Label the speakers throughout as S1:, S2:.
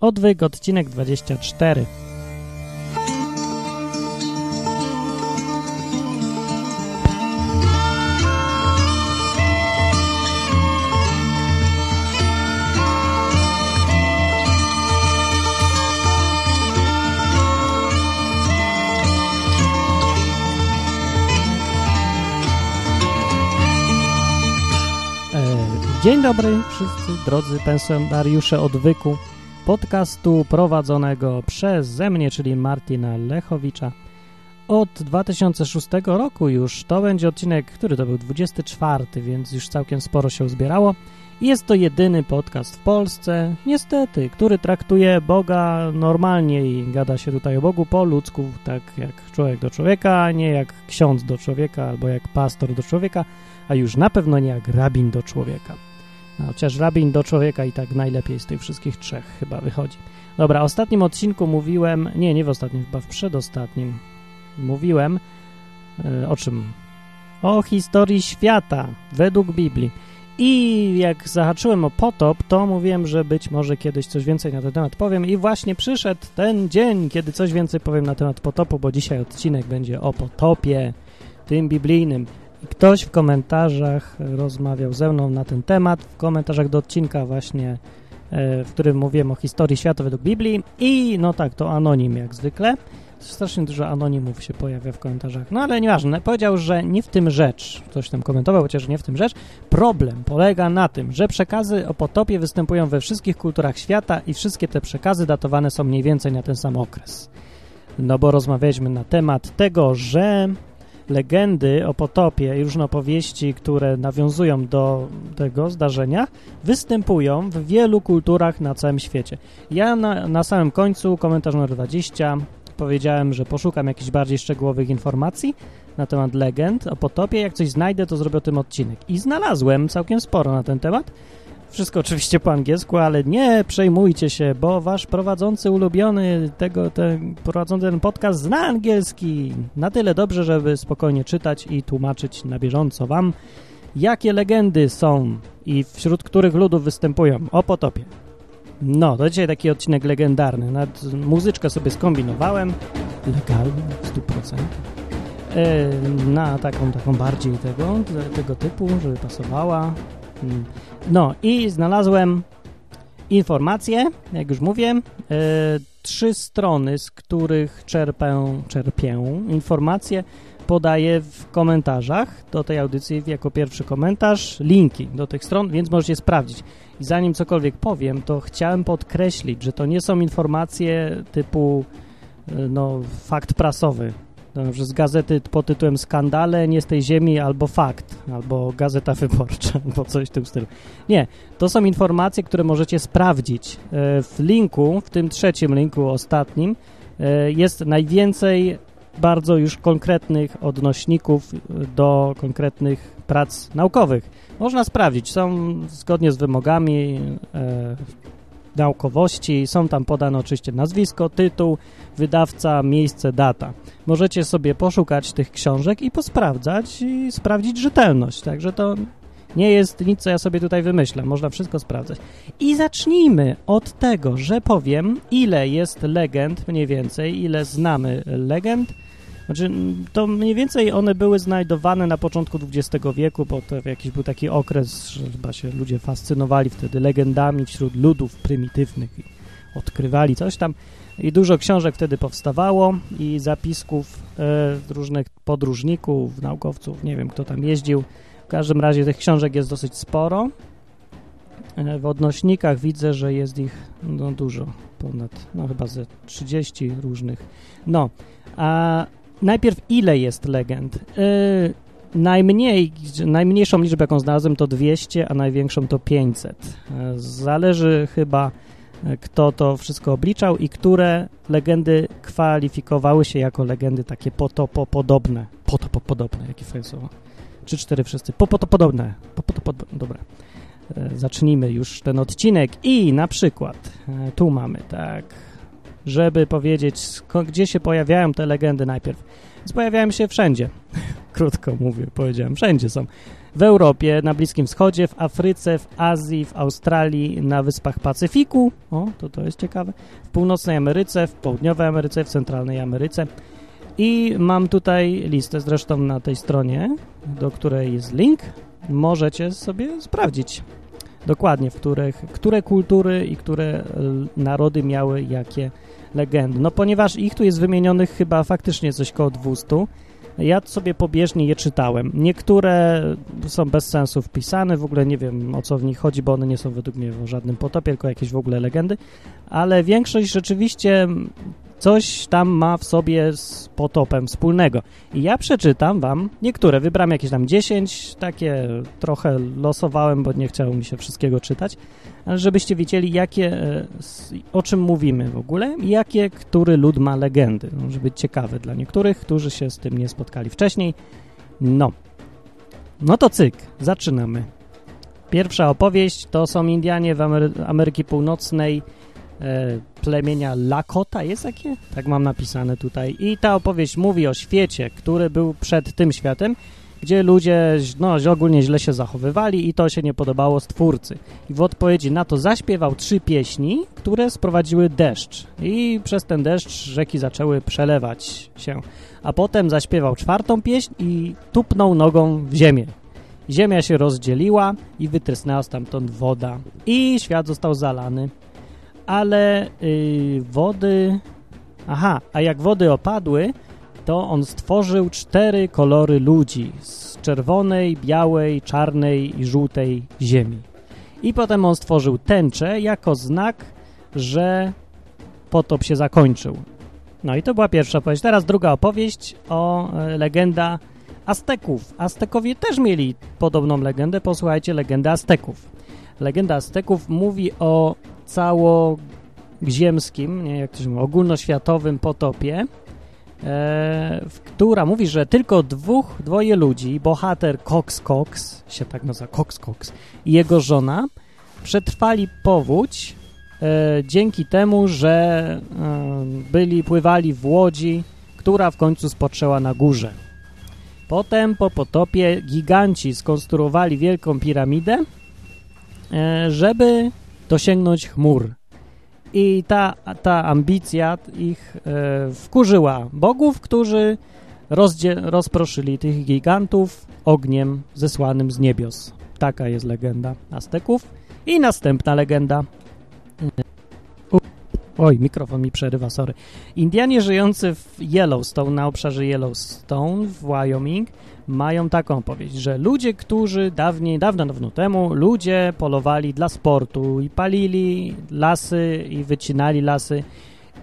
S1: Odwyk, odcinek 24. E, Dzień dobry wszyscy drodzy pensjonariusze odwyku podcastu prowadzonego przeze mnie, czyli Martina Lechowicza. Od 2006 roku już to będzie odcinek, który to był 24, więc już całkiem sporo się uzbierało. Jest to jedyny podcast w Polsce, niestety, który traktuje Boga normalnie i gada się tutaj o Bogu po ludzku, tak jak człowiek do człowieka, a nie jak ksiądz do człowieka albo jak pastor do człowieka, a już na pewno nie jak rabin do człowieka. Chociaż rabin do człowieka i tak najlepiej z tych wszystkich trzech chyba wychodzi. Dobra, w ostatnim odcinku mówiłem, nie, nie w ostatnim, chyba w przedostatnim mówiłem e, o czym? O historii świata według Biblii. I jak zahaczyłem o potop, to mówiłem, że być może kiedyś coś więcej na ten temat powiem i właśnie przyszedł ten dzień, kiedy coś więcej powiem na temat potopu, bo dzisiaj odcinek będzie o potopie, tym biblijnym. Ktoś w komentarzach rozmawiał ze mną na ten temat, w komentarzach do odcinka właśnie, e, w którym mówiłem o historii świata według Biblii i no tak, to anonim jak zwykle. Strasznie dużo anonimów się pojawia w komentarzach. No ale nieważne. Powiedział, że nie w tym rzecz. Ktoś tam komentował, chociaż nie w tym rzecz. Problem polega na tym, że przekazy o potopie występują we wszystkich kulturach świata i wszystkie te przekazy datowane są mniej więcej na ten sam okres. No bo rozmawialiśmy na temat tego, że legendy o potopie i różne opowieści, które nawiązują do tego zdarzenia, występują w wielu kulturach na całym świecie. Ja na, na samym końcu, komentarz numer 20, powiedziałem, że poszukam jakichś bardziej szczegółowych informacji na temat legend o potopie. Jak coś znajdę, to zrobię o tym odcinek. I znalazłem całkiem sporo na ten temat. Wszystko oczywiście po angielsku, ale nie przejmujcie się, bo wasz prowadzący ulubiony tego, ten, prowadzący ten podcast zna angielski na tyle dobrze, żeby spokojnie czytać i tłumaczyć na bieżąco wam, jakie legendy są i wśród których ludów występują o potopie. No, to dzisiaj taki odcinek legendarny. Nawet muzyczkę sobie skombinowałem, legalnie w 100%. E, na taką, taką bardziej tego, tego typu, żeby pasowała. Mm. No i znalazłem informacje, jak już mówię, e, trzy strony, z których czerpę, czerpię informacje, podaję w komentarzach do tej audycji jako pierwszy komentarz linki do tych stron, więc możecie sprawdzić. I zanim cokolwiek powiem, to chciałem podkreślić, że to nie są informacje typu e, no, fakt prasowy, z gazety pod tytułem Skandale nie z tej ziemi albo Fakt, albo Gazeta Wyborcza, albo coś w tym stylu. Nie, to są informacje, które możecie sprawdzić. E, w linku, w tym trzecim linku, ostatnim, e, jest najwięcej bardzo już konkretnych odnośników do konkretnych prac naukowych. Można sprawdzić, są zgodnie z wymogami e, naukowości, są tam podane oczywiście nazwisko, tytuł, wydawca, miejsce, data. Możecie sobie poszukać tych książek i posprawdzać i sprawdzić rzetelność, także to nie jest nic, co ja sobie tutaj wymyślam, można wszystko sprawdzać. I zacznijmy od tego, że powiem, ile jest legend, mniej więcej, ile znamy legend, znaczy, to mniej więcej one były znajdowane na początku XX wieku, bo to jakiś był taki okres, że chyba się ludzie fascynowali wtedy legendami wśród ludów prymitywnych i odkrywali coś tam. I dużo książek wtedy powstawało i zapisków e, różnych podróżników, naukowców, nie wiem kto tam jeździł. W każdym razie tych książek jest dosyć sporo. E, w odnośnikach widzę, że jest ich no, dużo, ponad, no chyba ze 30 różnych. No, a najpierw ile jest legend? Yy, najmniej, najmniejszą liczbę, jaką znalazłem, to 200, a największą to 500. Yy, zależy chyba, kto to wszystko obliczał i które legendy kwalifikowały się jako legendy takie potopopodobne. Potopopodobne, jakie fajne słowo. Trzy, cztery wszyscy. Popotopodobne. Popotopodobne. Dobra. Yy, zacznijmy już ten odcinek i na przykład tu mamy, tak żeby powiedzieć, gdzie się pojawiają te legendy najpierw. Pojawiają się wszędzie. krótko mówię, powiedziałem, wszędzie są. W Europie, na Bliskim Wschodzie, w Afryce, w Azji, w Australii, na Wyspach Pacyfiku, o, to to jest ciekawe, w Północnej Ameryce, w Południowej Ameryce, w Centralnej Ameryce. I mam tutaj listę, zresztą na tej stronie, do której jest link, możecie sobie sprawdzić dokładnie, w których, które kultury i które narody miały jakie legendy. No ponieważ ich tu jest wymienionych chyba faktycznie coś koło 200, ja sobie pobieżnie je czytałem. Niektóre są bez sensu wpisane, w ogóle nie wiem o co w nich chodzi, bo one nie są według mnie o żadnym potopie, tylko jakieś w ogóle legendy, ale większość rzeczywiście coś tam ma w sobie z potopem wspólnego. I ja przeczytam wam niektóre, wybrałem jakieś tam 10, takie trochę losowałem, bo nie chciało mi się wszystkiego czytać, ale żebyście wiedzieli, jakie, e, o czym mówimy w ogóle i jakie który lud ma legendy. Może być ciekawe dla niektórych, którzy się z tym nie spotkali wcześniej. No. No to cyk, zaczynamy. Pierwsza opowieść to są Indianie w Amery Ameryki Północnej, plemienia Lakota, jest takie? Tak mam napisane tutaj. I ta opowieść mówi o świecie, który był przed tym światem, gdzie ludzie no, ogólnie źle się zachowywali i to się nie podobało stwórcy. I w odpowiedzi na to zaśpiewał trzy pieśni, które sprowadziły deszcz. I przez ten deszcz rzeki zaczęły przelewać się. A potem zaśpiewał czwartą pieśń i tupnął nogą w ziemię. Ziemia się rozdzieliła i wytrysnęła stamtąd woda. I świat został zalany ale yy, wody... Aha, a jak wody opadły, to on stworzył cztery kolory ludzi z czerwonej, białej, czarnej i żółtej ziemi. I potem on stworzył tęczę jako znak, że potop się zakończył. No i to była pierwsza opowieść. Teraz druga opowieść o e, legenda Azteków. Aztekowie też mieli podobną legendę. Posłuchajcie, legenda Azteków. Legenda Azteków mówi o całoziemskim, nie, jak to się mówi, ogólnoświatowym potopie, e, która mówi, że tylko dwóch, dwoje ludzi, bohater Cox Cox, się tak nazywa Cox Cox, i jego żona, przetrwali powódź e, dzięki temu, że e, byli, pływali w łodzi, która w końcu spoczęła na górze. Potem po potopie giganci skonstruowali wielką piramidę, e, żeby dosięgnąć chmur. I ta, ta ambicja ich e, wkurzyła bogów, którzy rozproszyli tych gigantów ogniem zesłanym z niebios. Taka jest legenda Azteków. I następna legenda. Oj, mikrofon mi przerywa, sorry. Indianie żyjący w Yellowstone, na obszarze Yellowstone w Wyoming, mają taką opowieść, że ludzie, którzy dawniej, dawno, dawno temu, ludzie polowali dla sportu i palili lasy i wycinali lasy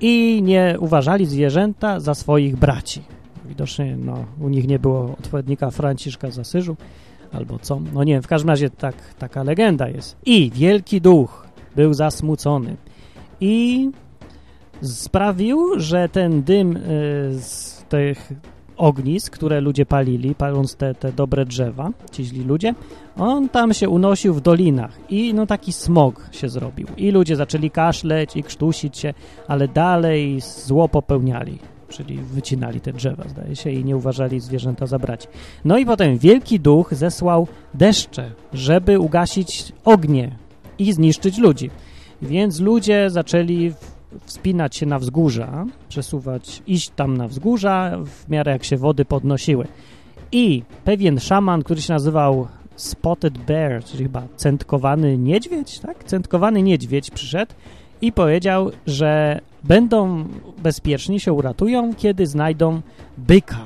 S1: i nie uważali zwierzęta za swoich braci. Widocznie no, u nich nie było odpowiednika Franciszka z Asyżu albo co. No nie wiem, w każdym razie tak, taka legenda jest. I wielki duch był zasmucony i sprawił, że ten dym y, z tych ognisk, które ludzie palili, paląc te, te dobre drzewa, ci źli ludzie, on tam się unosił w dolinach i no taki smog się zrobił. I ludzie zaczęli kaszleć i krztusić się, ale dalej zło popełniali, czyli wycinali te drzewa, zdaje się, i nie uważali zwierzęta za braci. No i potem wielki duch zesłał deszcze, żeby ugasić ognie i zniszczyć ludzi. Więc ludzie zaczęli wspinać się na wzgórza, przesuwać, iść tam na wzgórza w miarę jak się wody podnosiły. I pewien szaman, który się nazywał Spotted Bear, czyli chyba centkowany niedźwiedź, tak? Centkowany niedźwiedź przyszedł i powiedział, że będą bezpieczni, się uratują, kiedy znajdą byka.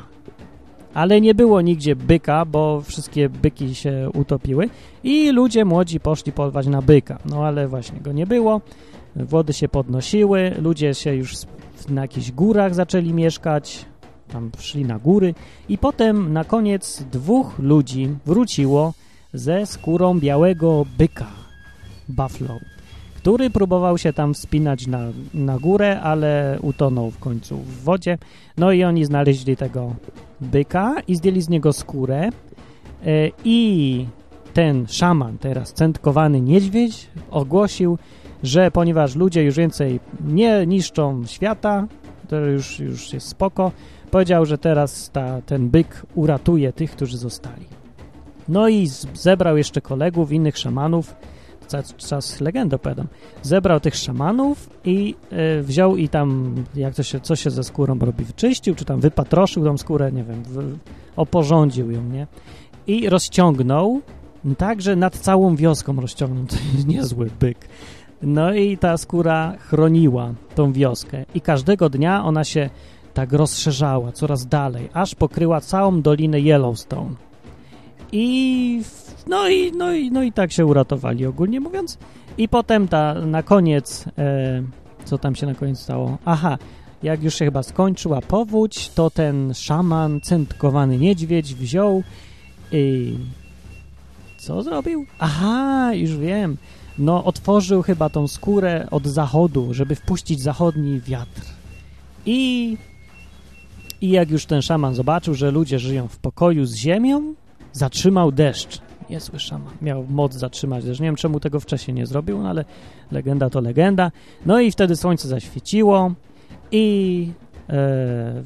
S1: Ale nie było nigdzie byka, bo wszystkie byki się utopiły i ludzie młodzi poszli polować na byka. No ale właśnie go nie było wody się podnosiły, ludzie się już na jakichś górach zaczęli mieszkać, tam szli na góry i potem na koniec dwóch ludzi wróciło ze skórą białego byka, buffalo, który próbował się tam wspinać na, na górę, ale utonął w końcu w wodzie. No i oni znaleźli tego byka i zdjęli z niego skórę e, i ten szaman, teraz centkowany niedźwiedź, ogłosił, że ponieważ ludzie już więcej nie niszczą świata, to już, już jest spoko. Powiedział, że teraz ta, ten byk uratuje tych, którzy zostali. No i zebrał jeszcze kolegów, innych szamanów, cały czas legendę opowiadam, zebrał tych szamanów i y, wziął i tam, jak to się, co się ze skórą robi, wyczyścił, czy tam wypatroszył tą skórę, nie wiem, w, oporządził ją, nie? I rozciągnął, tak, że nad całą wioską rozciągnął, to jest niezły byk. No i ta skóra chroniła tą wioskę i każdego dnia ona się tak rozszerzała coraz dalej, aż pokryła całą dolinę Yellowstone. I no i, no i, no i tak się uratowali ogólnie mówiąc. I potem ta, na koniec, e, co tam się na koniec stało? Aha, jak już się chyba skończyła powódź, to ten szaman, centkowany niedźwiedź wziął i co zrobił? Aha, już wiem. No, otworzył chyba tą skórę od zachodu, żeby wpuścić zachodni wiatr. I, I jak już ten szaman zobaczył, że ludzie żyją w pokoju z ziemią, zatrzymał deszcz. Niezły szaman. Miał moc zatrzymać deszcz. Nie wiem, czemu tego wcześniej nie zrobił, no ale legenda to legenda. No i wtedy słońce zaświeciło i, e,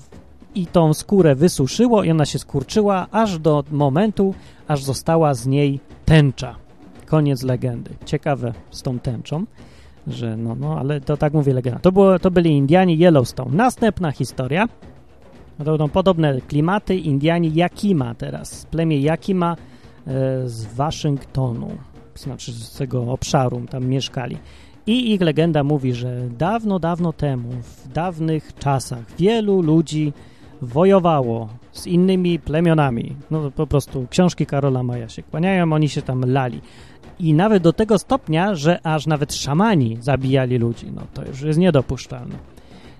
S1: i tą skórę wysuszyło i ona się skurczyła aż do momentu, aż została z niej tęcza. Koniec legendy. Ciekawe z tą tęczą, że no, no, ale to tak mówi legenda. To, było, to byli Indianie Yellowstone. Następna historia. To będą podobne klimaty. Indianie Yakima teraz. Plemię Yakima e, z Waszyngtonu, znaczy z tego obszaru, tam mieszkali. I ich legenda mówi, że dawno, dawno temu, w dawnych czasach, wielu ludzi wojowało z innymi plemionami. No po prostu książki Karola Maja się kłaniają, oni się tam lali. I nawet do tego stopnia, że aż nawet szamani zabijali ludzi. No to już jest niedopuszczalne.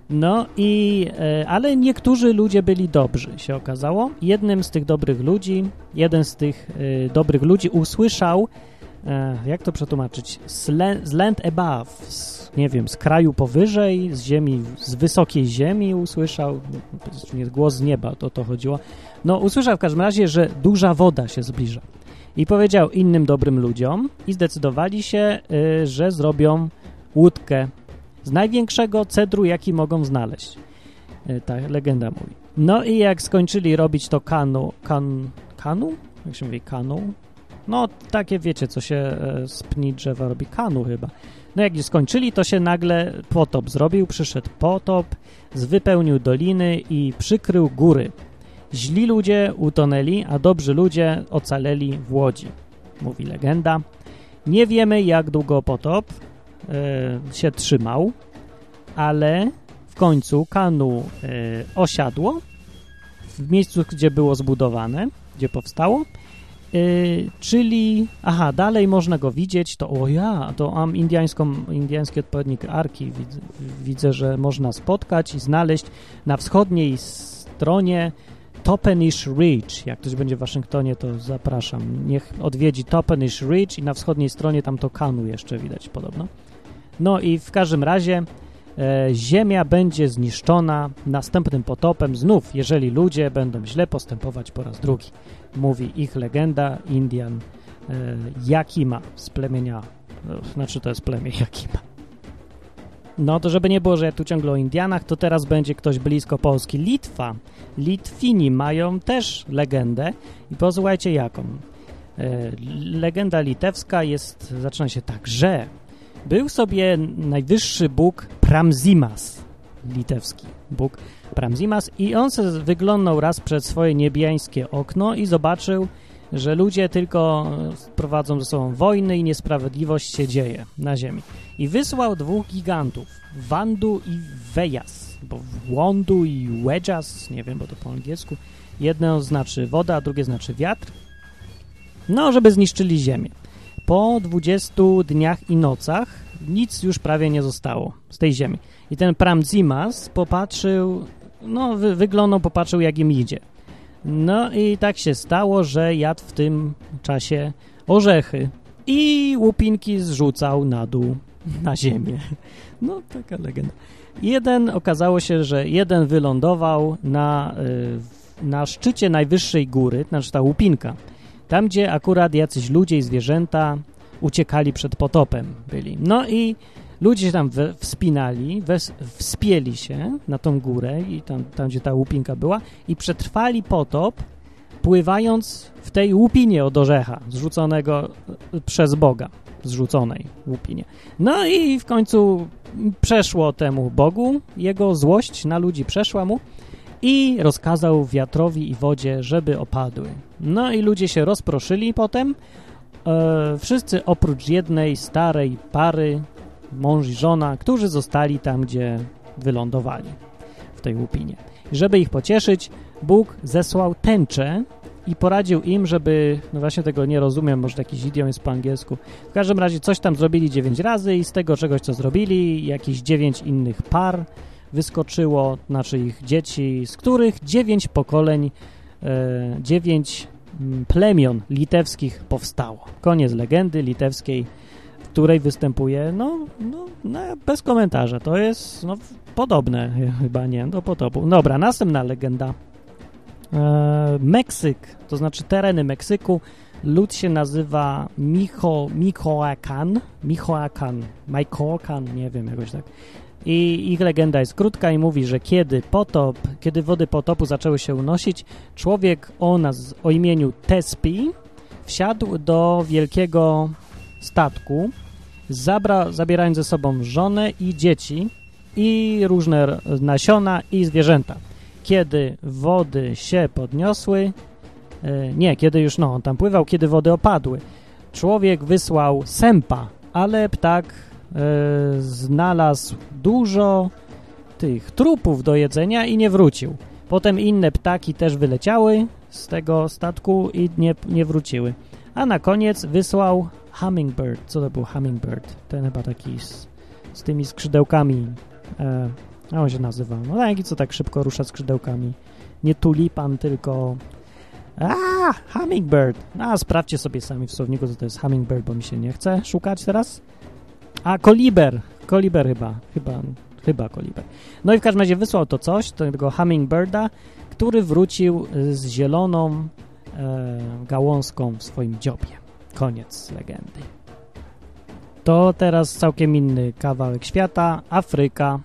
S1: No i, e, ale niektórzy ludzie byli dobrzy, się okazało. Jednym z tych dobrych ludzi, jeden z tych e, dobrych ludzi usłyszał, e, jak to przetłumaczyć, z land above, z, nie wiem, z kraju powyżej, z ziemi, z wysokiej ziemi usłyszał, nie głos z nieba, to to chodziło. No usłyszał w każdym razie, że duża woda się zbliża. I powiedział innym dobrym ludziom i zdecydowali się, że zrobią łódkę z największego cedru, jaki mogą znaleźć. E, ta legenda mówi. No i jak skończyli robić to kanu, kan, kanu? Jak się mówi kanu? No takie wiecie, co się e, z pni drzewa robi, kanu chyba. No jak skończyli, to się nagle potop zrobił, przyszedł potop, wypełnił doliny i przykrył góry. Źli ludzie utonęli, a dobrzy ludzie ocaleli w łodzi, mówi legenda. Nie wiemy, jak długo potop, E, się trzymał, ale w końcu kanu e, osiadło w miejscu, gdzie było zbudowane, gdzie powstało, e, czyli, aha, dalej można go widzieć, to o ja, to mam indiańską, indiański odpowiednik arki, widzę, widzę, że można spotkać i znaleźć na wschodniej stronie Toppenish Ridge. Jak ktoś będzie w Waszyngtonie, to zapraszam. Niech odwiedzi Toppenish Ridge i na wschodniej stronie tam to kanu jeszcze widać podobno. No i w każdym razie e, Ziemia będzie zniszczona następnym potopem znów, jeżeli ludzie będą źle postępować po raz drugi. Mówi ich legenda Indian e, Jakima z plemienia, e, znaczy to jest plemię Jakima. No to żeby nie było, że ja tu ciągle o Indianach, to teraz będzie ktoś blisko Polski. Litwa. Litwini mają też legendę i posłuchajcie jaką. E, legenda litewska jest, zaczyna się tak, że był sobie najwyższy bóg Pramzimas, litewski bóg Pramzimas i on se wyglądał raz przed swoje niebiańskie okno i zobaczył, że ludzie tylko prowadzą ze sobą wojny i niesprawiedliwość się dzieje na ziemi. I wysłał dwóch gigantów, Wandu i Wejas, bo Wądu i Wedjas, nie wiem, bo to po angielsku. Jedno znaczy woda, a drugie znaczy wiatr. No, żeby zniszczyli ziemię. Po 20 dniach i nocach nic już prawie nie zostało z tej ziemi. I ten Pramzimas popatrzył, no wy, wyglądał, popatrzył jak im idzie. No i tak się stało, że jadł w tym czasie orzechy i łupinki zrzucał na dół, na ziemię. No, taka legenda. Jeden, okazało się, że jeden wylądował na, y, na szczycie najwyższej góry, znaczy ta łupinka, tam, gdzie akurat jacyś ludzie i zwierzęta uciekali przed potopem byli. No i Ludzie się tam wspinali, wspięli się na tą górę i tam, tam, gdzie ta łupinka była i przetrwali potop, pływając w tej łupinie od orzecha, zrzuconego przez Boga, zrzuconej łupinie. No i w końcu przeszło temu Bogu, jego złość na ludzi przeszła mu i rozkazał wiatrowi i wodzie, żeby opadły. No i ludzie się rozproszyli potem, e, wszyscy oprócz jednej starej pary, mąż i żona, którzy zostali tam, gdzie wylądowali, w tej łupinie. Żeby ich pocieszyć, Bóg zesłał tęczę i poradził im, żeby, no właśnie tego nie rozumiem, może jakiś idiom jest po angielsku. W każdym razie coś tam zrobili dziewięć razy i z tego czegoś, co zrobili, jakieś dziewięć innych par wyskoczyło, znaczy ich dzieci, z których dziewięć pokoleń, e, dziewięć mm, plemion litewskich powstało. Koniec legendy litewskiej, w której występuje, no, no, no bez komentarza, to jest no, podobne chyba, nie, do potopu. Dobra, następna legenda. E, Meksyk, to znaczy tereny Meksyku, lud się nazywa Micho, Michoacan, Michoacan, Michoacan, nie wiem, jakoś tak. I ich legenda jest krótka i mówi, że kiedy potop, kiedy wody potopu zaczęły się unosić, człowiek o, nas, o imieniu Tespi wsiadł do wielkiego statku, zabra, zabierając ze sobą żonę i dzieci i różne nasiona i zwierzęta. Kiedy wody się podniosły, e, nie, kiedy już, no, on tam pływał, kiedy wody opadły, człowiek wysłał sępa, ale ptak e, znalazł dużo tych trupów do jedzenia i nie wrócił. Potem inne ptaki też wyleciały z tego statku i nie, nie wróciły. A na koniec wysłał hummingbird. Co to był hummingbird? Ten chyba taki z, z tymi skrzydełkami. E, a on się nazywa. No taki, co tak szybko rusza skrzydełkami. Nie tulipan, tylko... A, hummingbird. A, sprawdźcie sobie sami w słowniku, co to jest hummingbird, bo mi się nie chce szukać teraz. A, koliber. Koliber chyba. Chyba, chyba koliber. No i w każdym razie wysłał to coś, tego hummingbirda, który wrócił z zieloną e, gałązką w swoim dziobie. Koniec legendy. To teraz całkiem inny kawałek świata. Afryka.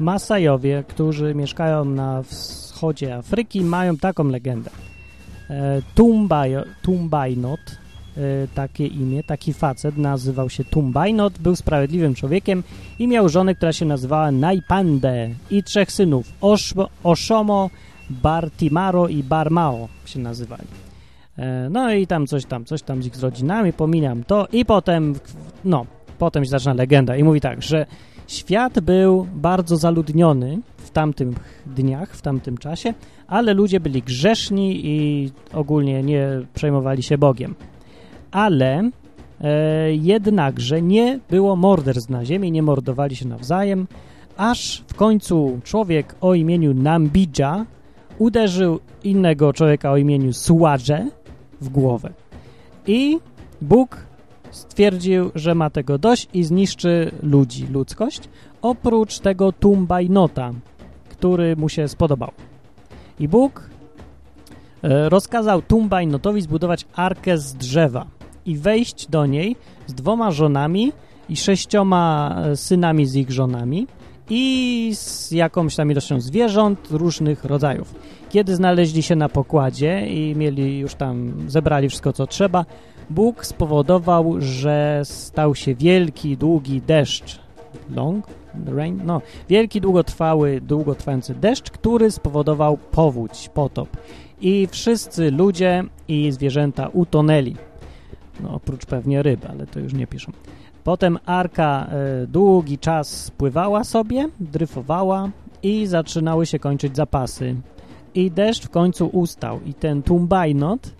S1: Masajowie, którzy mieszkają na wschodzie Afryki, mają taką legendę. E, Tumbaj, Tumbajnot, e, takie imię, taki facet, nazywał się Tumbajnot, był sprawiedliwym człowiekiem i miał żonę, która się nazywała Naipande i trzech synów, Oshmo, Oshomo, Bartimaro i Barmao się nazywali. E, no i tam coś tam, coś tam z ich rodzinami, pominam to i potem, no, potem się zaczyna legenda i mówi tak, że świat był bardzo zaludniony w tamtych dniach, w tamtym czasie, ale ludzie byli grzeszni i ogólnie nie przejmowali się Bogiem. Ale e, jednakże nie było morderstw na ziemi, nie mordowali się nawzajem, aż w końcu człowiek o imieniu Nambidża uderzył innego człowieka o imieniu Suadże w głowę. I Bóg stwierdził, że ma tego dość i zniszczy ludzi, ludzkość, oprócz tego Tumbajnota, który mu się spodobał. I Bóg e, rozkazał Tumbajnotowi zbudować arkę z drzewa i wejść do niej z dwoma żonami i sześcioma e, synami z ich żonami i z jakąś tam ilością zwierząt różnych rodzajów. Kiedy znaleźli się na pokładzie i mieli już tam, zebrali wszystko co trzeba, Bóg spowodował, że stał się wielki, długi deszcz. Long? Rain? No, wielki, długotrwały, długotrwający deszcz, który spowodował powódź, potop. I wszyscy ludzie i zwierzęta utonęli. No, oprócz pewnie ryb, ale to już nie piszą. Potem arka e, długi czas pływała sobie, dryfowała i zaczynały się kończyć zapasy. I deszcz w końcu ustał i ten tumbajnot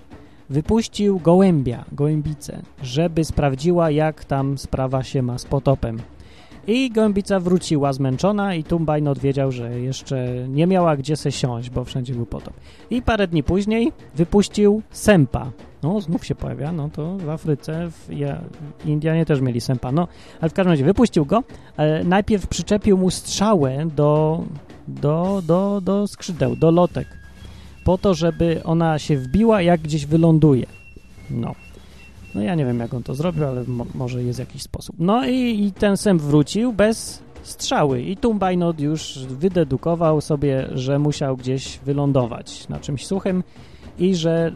S1: wypuścił gołębia, gołębicę, żeby sprawdziła, jak tam sprawa się ma z potopem. I gołębica wróciła zmęczona i Tumbajnot wiedział, że jeszcze nie miała gdzie se siąść, bo wszędzie był potop. I parę dni później wypuścił sępa. No, znów się pojawia, no to w Afryce, w Indianie też mieli sępa, no, ale w każdym razie wypuścił go, ale najpierw przyczepił mu strzałę do, do, do, do skrzydeł, do lotek po to, żeby ona się wbiła, jak gdzieś wyląduje. No. No ja nie wiem, jak on to zrobił, ale mo może jest jakiś sposób. No i, i ten sęp wrócił bez strzały i Tumbajnot już wydedukował sobie, że musiał gdzieś wylądować na czymś suchym i że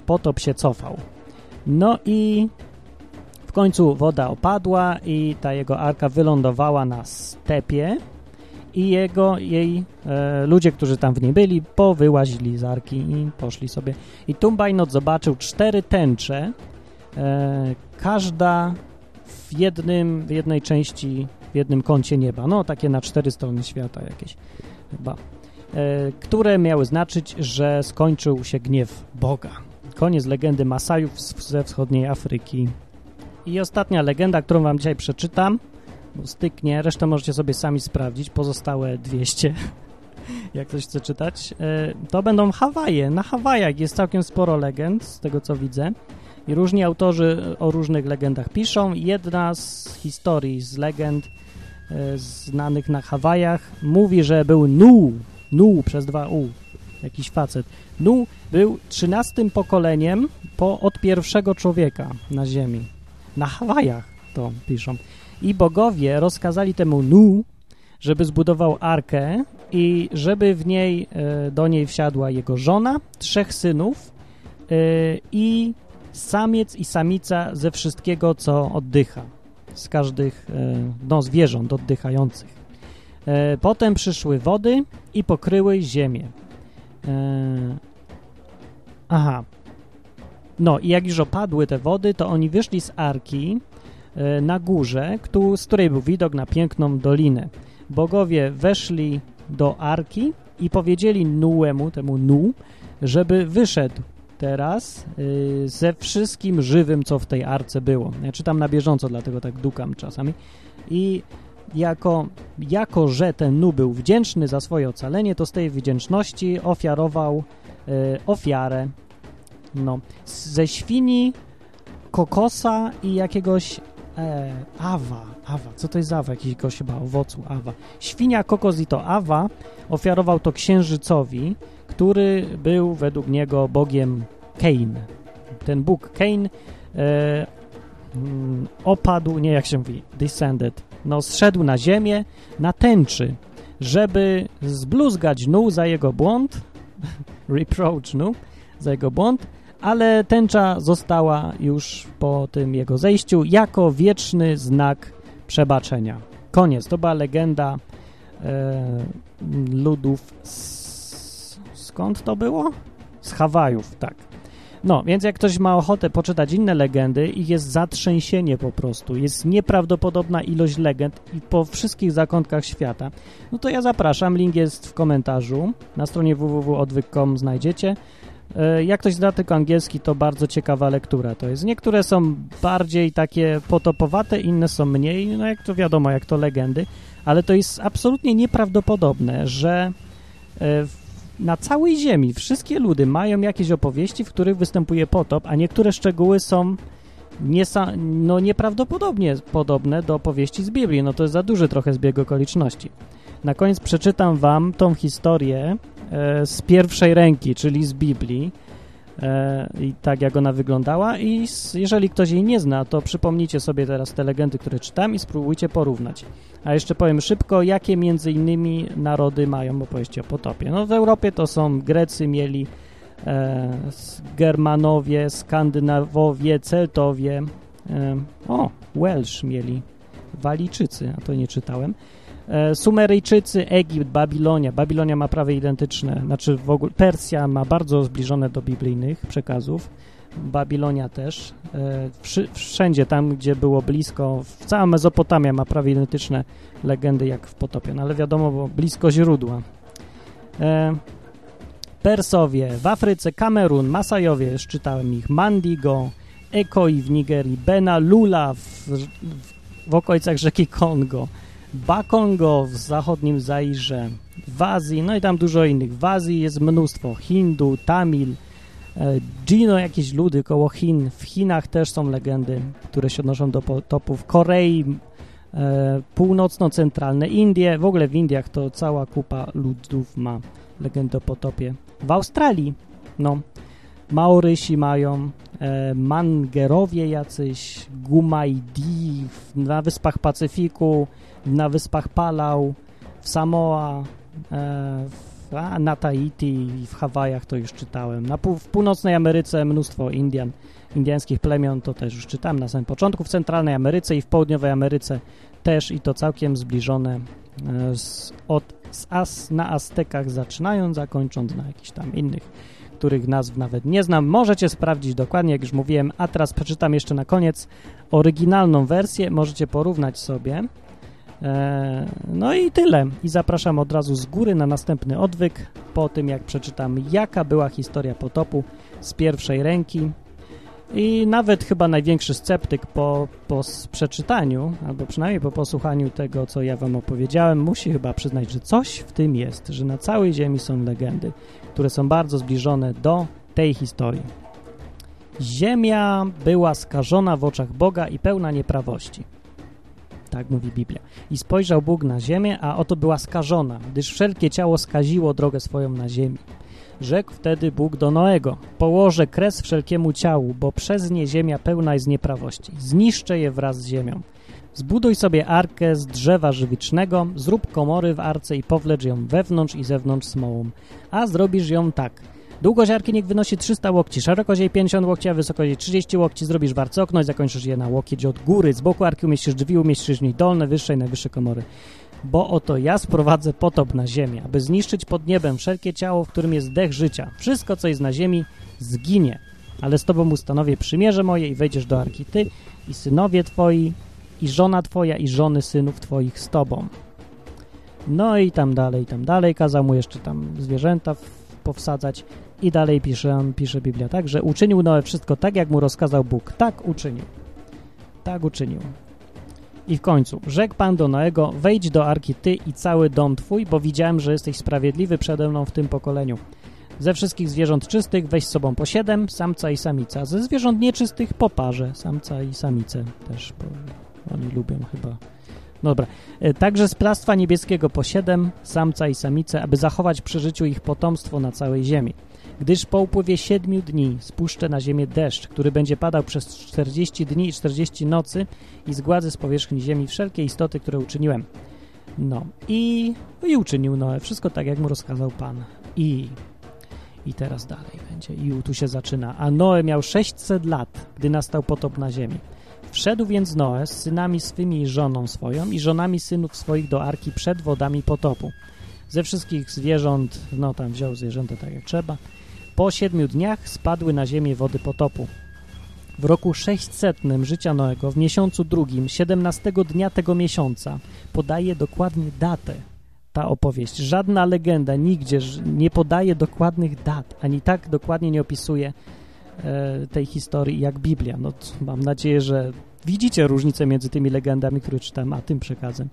S1: y, potop się cofał. No i w końcu woda opadła i ta jego arka wylądowała na stepie i jego, jej e, ludzie, którzy tam w niej byli, powyłazili z arki i poszli sobie. I Tumbajnot zobaczył cztery tęcze, e, każda w, jednym, w jednej części, w jednym kącie nieba. No, takie na cztery strony świata jakieś chyba. E, które miały znaczyć, że skończył się gniew Boga. Koniec legendy Masajów ze wschodniej Afryki. I ostatnia legenda, którą wam dzisiaj przeczytam, styknie, resztę możecie sobie sami sprawdzić, pozostałe 200, jak ktoś chce czytać, e, to będą Hawaje. Na Hawajach jest całkiem sporo legend, z tego co widzę. I różni autorzy o różnych legendach piszą. Jedna z historii, z legend e, znanych na Hawajach mówi, że był Nu, Nu przez dwa U, jakiś facet. Nu był trzynastym pokoleniem po, od pierwszego człowieka na Ziemi. Na Hawajach to piszą. I bogowie rozkazali temu Nu, żeby zbudował arkę i żeby w niej, e, do niej wsiadła jego żona, trzech synów e, i samiec i samica ze wszystkiego, co oddycha, z każdych e, no, zwierząt oddychających. Potem przyszły wody i pokryły ziemię. Aha. No i jak już opadły te wody, to oni wyszli z arki na górze, z której był widok na piękną dolinę. Bogowie weszli do arki i powiedzieli Nuemu, temu Nu, żeby wyszedł teraz e, ze wszystkim żywym, co w tej arce było. Ja czytam na bieżąco, dlatego tak dukam czasami. I jako, jako że ten Nu był wdzięczny za swoje ocalenie, to z tej wdzięczności ofiarował e, ofiarę no, ze świni, kokosa i jakiegoś e, awa, awa, co to jest awa? Jakiś gość chyba owocu, awa. Świnia, kokos i to awa ofiarował to księżycowi, który był według niego bogiem Cain. Ten bóg Cain e, mm, opadł, nie jak się mówi, descended, no zszedł na ziemię na tęczy, żeby zbluzgać Nu za jego błąd, reproach Nu za jego błąd, ale tęcza została już po tym jego zejściu jako wieczny znak przebaczenia. Koniec. To była legenda e, ludów z, skąd to było? Z Hawajów, tak. No, więc jak ktoś ma ochotę poczytać inne legendy, ich jest zatrzęsienie po prostu. Jest nieprawdopodobna ilość legend i po wszystkich zakątkach świata. No to ja zapraszam, link jest w komentarzu. Na stronie www.odwyk.com znajdziecie. E, jak ktoś zna tylko angielski, to bardzo ciekawa lektura to jest. Niektóre są bardziej takie potopowate, inne są mniej, no jak to wiadomo, jak to legendy, ale to jest absolutnie nieprawdopodobne, że e, na całej Ziemi wszystkie ludy mają jakieś opowieści, w których występuje potop, a niektóre szczegóły są niesa no nieprawdopodobnie podobne do opowieści z Biblii. No to jest za duży trochę zbieg okoliczności. Na koniec przeczytam wam tą historię E, z pierwszej ręki, czyli z Biblii e, i tak jak ona wyglądała i jeżeli ktoś jej nie zna, to przypomnijcie sobie teraz te legendy, które czytam i spróbujcie porównać. A jeszcze powiem szybko, jakie między innymi narody mają opowieści o potopie. No w Europie to są Grecy mieli, e, Germanowie, Skandynawowie, Celtowie, e, o, Welsh mieli, Walijczycy, a to nie czytałem, Sumeryjczycy, Egipt, Babilonia. Babilonia ma prawie identyczne, znaczy w ogóle Persja ma bardzo zbliżone do biblijnych przekazów. Babilonia też. E, wszędzie tam, gdzie było blisko, cała Mezopotamia ma prawie identyczne legendy jak w Potopie, no ale wiadomo, bo blisko źródła. E, Persowie, w Afryce Kamerun, Masajowie, szczytałem ich, Mandigo, Ekoi w Nigerii, Bena Lula w, w, w okolicach rzeki Kongo, Bakongo w zachodnim Zairze, w Azji, no i tam dużo innych. W Azji jest mnóstwo Hindu, Tamil, Gino, jakieś ludy koło Chin. W Chinach też są legendy, które się odnoszą do potopów. Korei e, północno-centralne, Indie, w ogóle w Indiach to cała kupa ludów ma legendę o potopie. W Australii, no, Maorysi mają, e, Mangerowie jacyś, Gumaidi na Wyspach Pacyfiku, na Wyspach Palau, w Samoa, e, w, a, na Tahiti i w Hawajach to już czytałem. Na pół, w północnej Ameryce mnóstwo Indian, indiańskich plemion, to też już czytałem na samym początku. W centralnej Ameryce i w południowej Ameryce też i to całkiem zbliżone e, z, od, z As, na Aztekach zaczynając, a kończąc na jakichś tam innych, których nazw nawet nie znam. Możecie sprawdzić dokładnie, jak już mówiłem, a teraz przeczytam jeszcze na koniec oryginalną wersję, możecie porównać sobie. E, no i tyle. I zapraszam od razu z góry na następny odwyk, po tym jak przeczytam, jaka była historia potopu z pierwszej ręki. I nawet chyba największy sceptyk po, po przeczytaniu, albo przynajmniej po posłuchaniu tego, co ja wam opowiedziałem, musi chyba przyznać, że coś w tym jest, że na całej ziemi są legendy, które są bardzo zbliżone do tej historii. Ziemia była skażona w oczach Boga i pełna nieprawości. Tak mówi Biblia. I spojrzał Bóg na ziemię, a oto była skażona, gdyż wszelkie ciało skaziło drogę swoją na ziemi. Rzekł wtedy Bóg do Noego: Położę kres wszelkiemu ciału, bo przez nie ziemia pełna jest nieprawości. Zniszczę je wraz z ziemią. Zbuduj sobie arkę z drzewa żywicznego, zrób komory w arce i powlecz ją wewnątrz i zewnątrz smołą. A zrobisz ją tak. Długość arki niech wynosi 300 łokci, szerokość jej 50 łokci, a wysokość jej 30 łokci. Zrobisz w arce okno i zakończysz je na łokieć od góry. Z boku arki umieścisz drzwi, umieścisz w niej dolne, wyższe i najwyższe komory bo oto ja sprowadzę potop na ziemię, aby zniszczyć pod niebem wszelkie ciało, w którym jest dech życia. Wszystko, co jest na ziemi, zginie. Ale z tobą ustanowię przymierze moje i wejdziesz do arki ty i synowie twoi i żona twoja i żony synów twoich z tobą. No i tam dalej, tam dalej. Kazał mu jeszcze tam zwierzęta powsadzać i dalej pisze, pisze Biblia tak, że uczynił Noe wszystko tak, jak mu rozkazał Bóg. Tak uczynił. Tak uczynił. I w końcu, rzekł Pan do Noego, wejdź do arki ty i cały dom twój, bo widziałem, że jesteś sprawiedliwy przede mną w tym pokoleniu. Ze wszystkich zwierząt czystych weź z sobą po siedem, samca i samica. Ze zwierząt nieczystych po parze, samca i samicę też, oni lubią chyba. Dobra. E, także z plastwa niebieskiego po siedem, samca i samice, aby zachować przy życiu ich potomstwo na całej ziemi gdyż po upływie siedmiu dni spuszczę na ziemię deszcz, który będzie padał przez 40 dni i 40 nocy i zgładzę z powierzchni ziemi wszelkie istoty, które uczyniłem. No i, no i uczynił Noe, wszystko tak, jak mu rozkazał Pan. I, i teraz dalej będzie. I tu się zaczyna. A Noe miał 600 lat, gdy nastał potop na ziemi. Wszedł więc Noe z synami swymi i żoną swoją i żonami synów swoich do arki przed wodami potopu. Ze wszystkich zwierząt, no tam wziął zwierzęta tak jak trzeba, po siedmiu dniach spadły na ziemię wody potopu. W roku 600 życia Noego, w miesiącu drugim, 17 dnia tego miesiąca, podaje dokładnie datę ta opowieść. Żadna legenda nigdzie nie podaje dokładnych dat, ani tak dokładnie nie opisuje tej historii jak Biblia. No, mam nadzieję, że widzicie różnicę między tymi legendami, które czytam, a tym przekazem.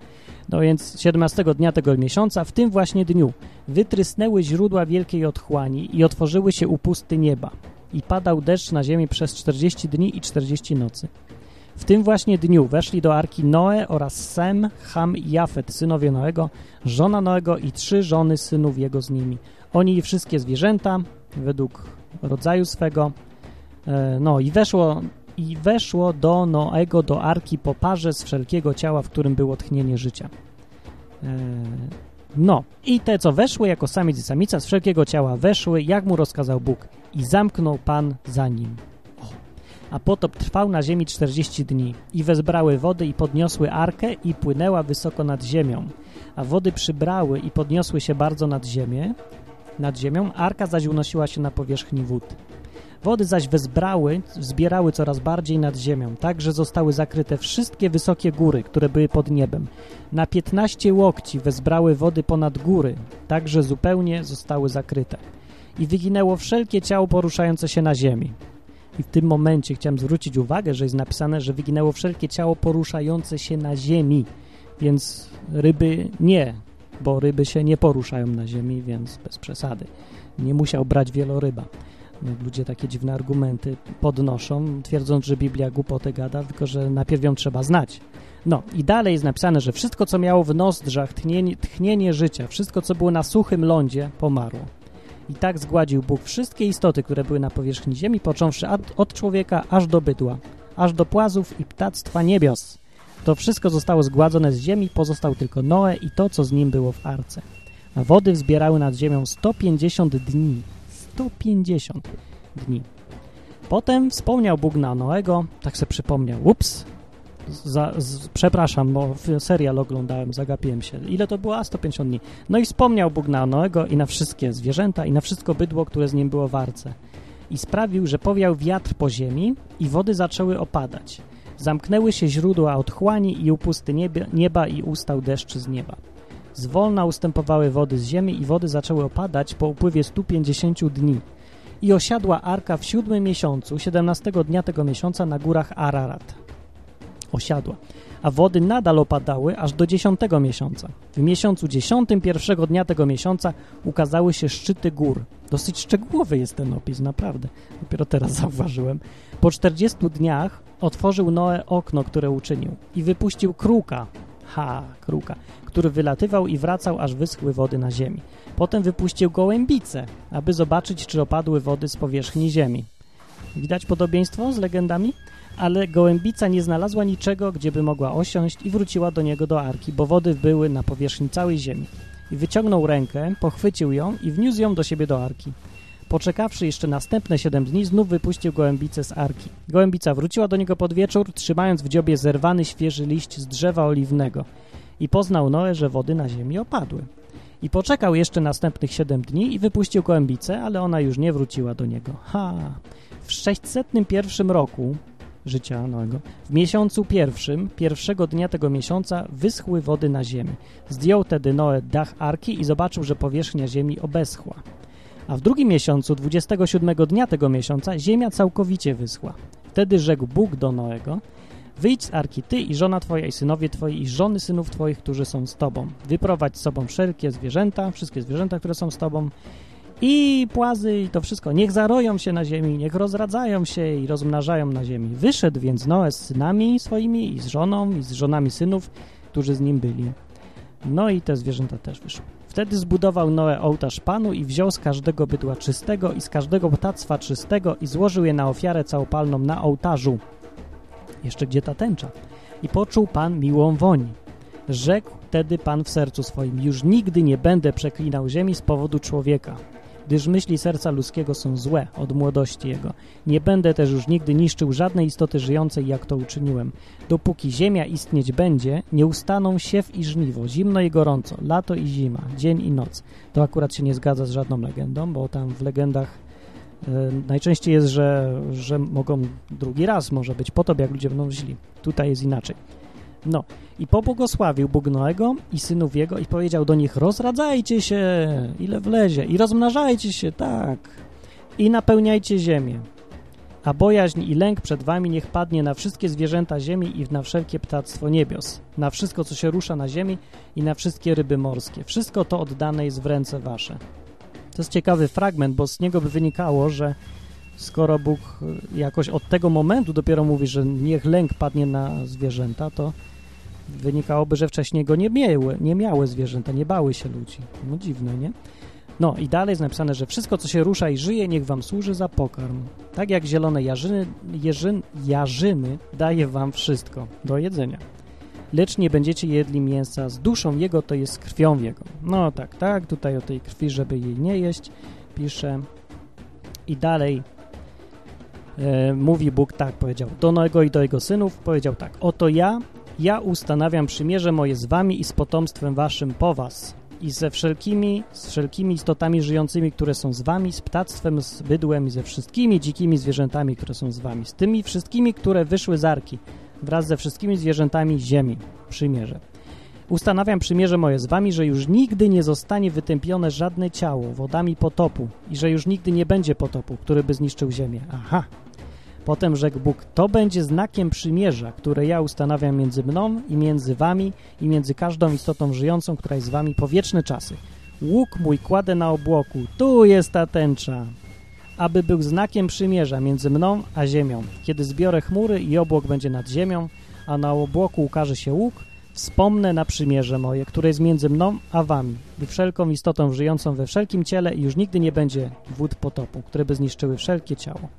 S1: No więc 17 dnia tego miesiąca, w tym właśnie dniu, wytrysnęły źródła wielkiej otchłani i otworzyły się upusty nieba. I padał deszcz na ziemię przez 40 dni i 40 nocy. W tym właśnie dniu weszli do arki Noe oraz Sem, Ham i Jafet, synowie Noego, żona Noego i trzy żony synów jego z nimi. Oni i wszystkie zwierzęta, według rodzaju swego. E, no i weszło i weszło do Noego do arki po parze z wszelkiego ciała, w którym było tchnienie życia. Eee, no, i te, co weszły jako samiec i samica z wszelkiego ciała weszły, jak mu rozkazał Bóg i zamknął Pan za nim. A potop trwał na ziemi 40 dni i wezbrały wody i podniosły arkę i płynęła wysoko nad ziemią. A wody przybrały i podniosły się bardzo nad ziemię, nad ziemią, arka zaś unosiła się na powierzchni wód. Wody zaś wezbrały, wzbierały coraz bardziej nad ziemią, tak, że zostały zakryte wszystkie wysokie góry, które były pod niebem. Na piętnaście łokci wezbrały wody ponad góry, tak, że zupełnie zostały zakryte. I wyginęło wszelkie ciało poruszające się na ziemi. I w tym momencie chciałem zwrócić uwagę, że jest napisane, że wyginęło wszelkie ciało poruszające się na ziemi, więc ryby nie, bo ryby się nie poruszają na ziemi, więc bez przesady. Nie musiał brać wieloryba ludzie takie dziwne argumenty podnoszą, twierdząc, że Biblia głupotę gada, tylko że najpierw ją trzeba znać. No i dalej jest napisane, że wszystko, co miało w nozdrzach tchnienie, tchnienie życia, wszystko, co było na suchym lądzie, pomarło. I tak zgładził Bóg wszystkie istoty, które były na powierzchni ziemi, począwszy od człowieka aż do bydła, aż do płazów i ptactwa niebios. To wszystko zostało zgładzone z ziemi, pozostał tylko Noe i to, co z nim było w arce. A wody wzbierały nad ziemią 150 dni. 150 dni. Potem wspomniał Bóg na Noego, tak se przypomniał, ups, za, z, przepraszam, bo serial oglądałem, zagapiłem się. Ile to było? A 150 dni. No i wspomniał Bóg na Noego i na wszystkie zwierzęta i na wszystko bydło, które z nim było w arce. I sprawił, że powiał wiatr po ziemi i wody zaczęły opadać. Zamknęły się źródła otchłani i upusty nieba i ustał deszcz z nieba. Zwolna ustępowały wody z ziemi i wody zaczęły opadać po upływie 150 dni. I osiadła arka w siódmym miesiącu, 17 dnia tego miesiąca na górach Ararat. Osiadła. A wody nadal opadały aż do dziesiątego miesiąca. W miesiącu dziesiątym, pierwszego dnia tego miesiąca ukazały się szczyty gór. Dosyć szczegółowy jest ten opis, naprawdę. Dopiero teraz zauważyłem. Po 40 dniach otworzył Noe okno, które uczynił i wypuścił kruka. Ha, kruka który wylatywał i wracał, aż wyschły wody na ziemi. Potem wypuścił gołębice, aby zobaczyć, czy opadły wody z powierzchni ziemi. Widać podobieństwo z legendami? Ale gołębica nie znalazła niczego, gdzie by mogła osiąść i wróciła do niego do arki, bo wody były na powierzchni całej ziemi. I wyciągnął rękę, pochwycił ją i wniósł ją do siebie do arki. Poczekawszy jeszcze następne siedem dni, znów wypuścił gołębicę z arki. Gołębica wróciła do niego pod wieczór, trzymając w dziobie zerwany świeży liść z drzewa oliwnego. I poznał Noe, że wody na ziemi opadły. I poczekał jeszcze następnych siedem dni i wypuścił gołębicę, ale ona już nie wróciła do niego. Ha! W 601 roku życia Noego, w miesiącu pierwszym, pierwszego dnia tego miesiąca, wyschły wody na ziemi. Zdjął tedy Noe dach arki i zobaczył, że powierzchnia ziemi obeschła. A w drugim miesiącu, 27 dnia tego miesiąca, ziemia całkowicie wyschła. Wtedy rzekł Bóg do Noego, Wyjdź z arki ty i żona twoja i synowie twoi i żony synów twoich, którzy są z tobą. Wyprowadź z sobą wszelkie zwierzęta, wszystkie zwierzęta, które są z tobą i płazy i to wszystko. Niech zaroją się na ziemi, niech rozradzają się i rozmnażają na ziemi. Wyszedł więc Noe z synami swoimi i z żoną i z żonami synów, którzy z nim byli. No i te zwierzęta też wyszły. Wtedy zbudował Noe ołtarz Panu i wziął z każdego bydła czystego i z każdego ptactwa czystego i złożył je na ofiarę całopalną na ołtarzu jeszcze gdzie ta tęcza? I poczuł Pan miłą woń. Rzekł wtedy Pan w sercu swoim, już nigdy nie będę przeklinał ziemi z powodu człowieka, gdyż myśli serca ludzkiego są złe od młodości jego. Nie będę też już nigdy niszczył żadnej istoty żyjącej, jak to uczyniłem. Dopóki ziemia istnieć będzie, nie ustaną siew i żniwo, zimno i gorąco, lato i zima, dzień i noc. To akurat się nie zgadza z żadną legendą, bo tam w legendach najczęściej jest, że, że mogą drugi raz może być po jak ludzie będą źli. Tutaj jest inaczej. No i pobłogosławił Bóg Noego i synów jego i powiedział do nich rozradzajcie się, ile wlezie i rozmnażajcie się, tak, i napełniajcie ziemię. A bojaźń i lęk przed wami niech padnie na wszystkie zwierzęta ziemi i na wszelkie ptactwo niebios, na wszystko, co się rusza na ziemi i na wszystkie ryby morskie. Wszystko to oddane jest w ręce wasze. To jest ciekawy fragment, bo z niego by wynikało, że skoro Bóg jakoś od tego momentu dopiero mówi, że niech lęk padnie na zwierzęta, to wynikałoby, że wcześniej go nie miały, nie miały zwierzęta, nie bały się ludzi. No dziwne, nie? No i dalej jest napisane, że wszystko, co się rusza i żyje, niech wam służy za pokarm. Tak jak zielone jarzyny, jeżyn, jarzyny daje wam wszystko do jedzenia lecz nie będziecie jedli mięsa z duszą jego, to jest krwią jego. No tak, tak, tutaj o tej krwi, żeby jej nie jeść, pisze. I dalej e, mówi Bóg tak, powiedział do Noego i do jego synów, powiedział tak, oto ja, ja ustanawiam przymierze moje z wami i z potomstwem waszym po was i ze wszelkimi, z wszelkimi istotami żyjącymi, które są z wami, z ptactwem, z bydłem i ze wszystkimi dzikimi zwierzętami, które są z wami, z tymi wszystkimi, które wyszły z arki, wraz ze wszystkimi zwierzętami ziemi. Przymierze. Ustanawiam przymierze moje z wami, że już nigdy nie zostanie wytępione żadne ciało wodami potopu i że już nigdy nie będzie potopu, który by zniszczył ziemię. Aha. Potem rzekł Bóg, to będzie znakiem przymierza, które ja ustanawiam między mną i między wami i między każdą istotą żyjącą, która jest z wami po wieczne czasy. Łuk mój kładę na obłoku, tu jest ta tęcza aby był znakiem przymierza między mną a ziemią. Kiedy zbiorę chmury i obłok będzie nad ziemią, a na obłoku ukaże się łuk, Wspomnę na przymierze moje, które jest między mną a wami, i wszelką istotą żyjącą we wszelkim ciele i już nigdy nie będzie wód potopu, które by zniszczyły wszelkie ciało.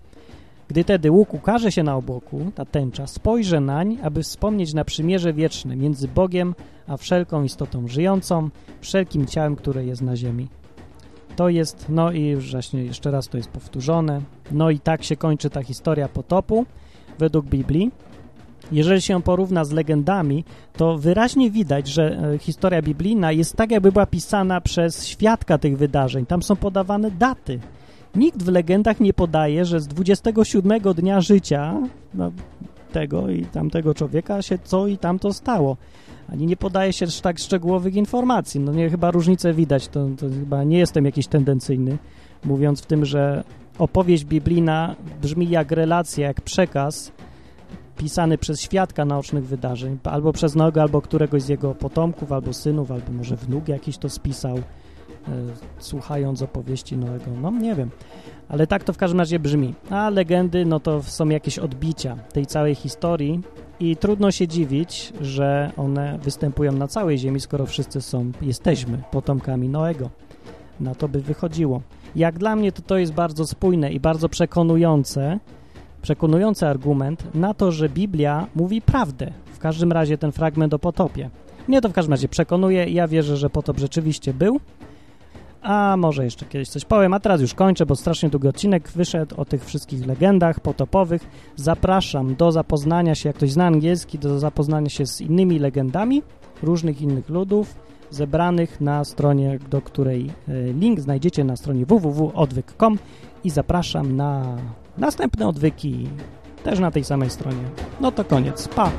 S1: Gdy tedy łuk ukaże się na obłoku, ta tęcza, spojrzę nań, aby wspomnieć na przymierze wieczne między Bogiem a wszelką istotą żyjącą, wszelkim ciałem, które jest na ziemi. To jest, no i właśnie jeszcze raz to jest powtórzone, no i tak się kończy ta historia potopu według Biblii. Jeżeli się porówna z legendami, to wyraźnie widać, że e, historia biblijna jest tak, jakby była pisana przez świadka tych wydarzeń. Tam są podawane daty. Nikt w legendach nie podaje, że z 27 dnia życia no, tego i tamtego człowieka się co i tamto stało. Ani nie podaje się tak szczegółowych informacji. No nie, chyba różnicę widać, to, to chyba nie jestem jakiś tendencyjny, mówiąc w tym, że opowieść biblijna brzmi jak relacja, jak przekaz pisany przez świadka naocznych wydarzeń, albo przez Noego, albo któregoś z jego potomków, albo synów, albo może wnuk jakiś to spisał, słuchając opowieści Noego. No nie wiem, ale tak to w każdym razie brzmi. A legendy, no to są jakieś odbicia tej całej historii i trudno się dziwić, że one występują na całej ziemi, skoro wszyscy są, jesteśmy potomkami Noego. Na to by wychodziło. Jak dla mnie to to jest bardzo spójne i bardzo przekonujące, przekonujący argument na to, że Biblia mówi prawdę. W każdym razie ten fragment o potopie. Mnie to w każdym razie przekonuje. Ja wierzę, że potop rzeczywiście był. A może jeszcze kiedyś coś powiem, a teraz już kończę, bo strasznie długi odcinek wyszedł o tych wszystkich legendach potopowych. Zapraszam do zapoznania się, jak ktoś zna angielski, do zapoznania się z innymi legendami różnych innych ludów zebranych na stronie, do której e, link znajdziecie na stronie www.odwyk.com i zapraszam na następne odwyki też na tej samej stronie. No to koniec. Pa!